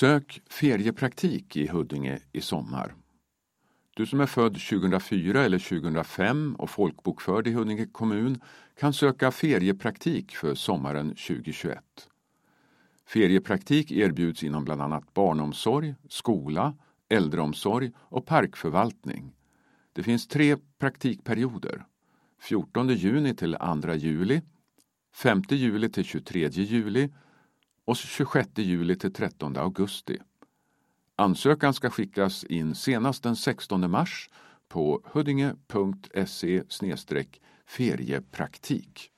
Sök feriepraktik i Huddinge i sommar. Du som är född 2004 eller 2005 och folkbokförd i Huddinge kommun kan söka feriepraktik för sommaren 2021. Feriepraktik erbjuds inom bland annat barnomsorg, skola, äldreomsorg och parkförvaltning. Det finns tre praktikperioder. 14 juni till 2 juli, 5 juli till 23 juli och 26 juli till 13 augusti. Ansökan ska skickas in senast den 16 mars på huddinge.se feriepraktik.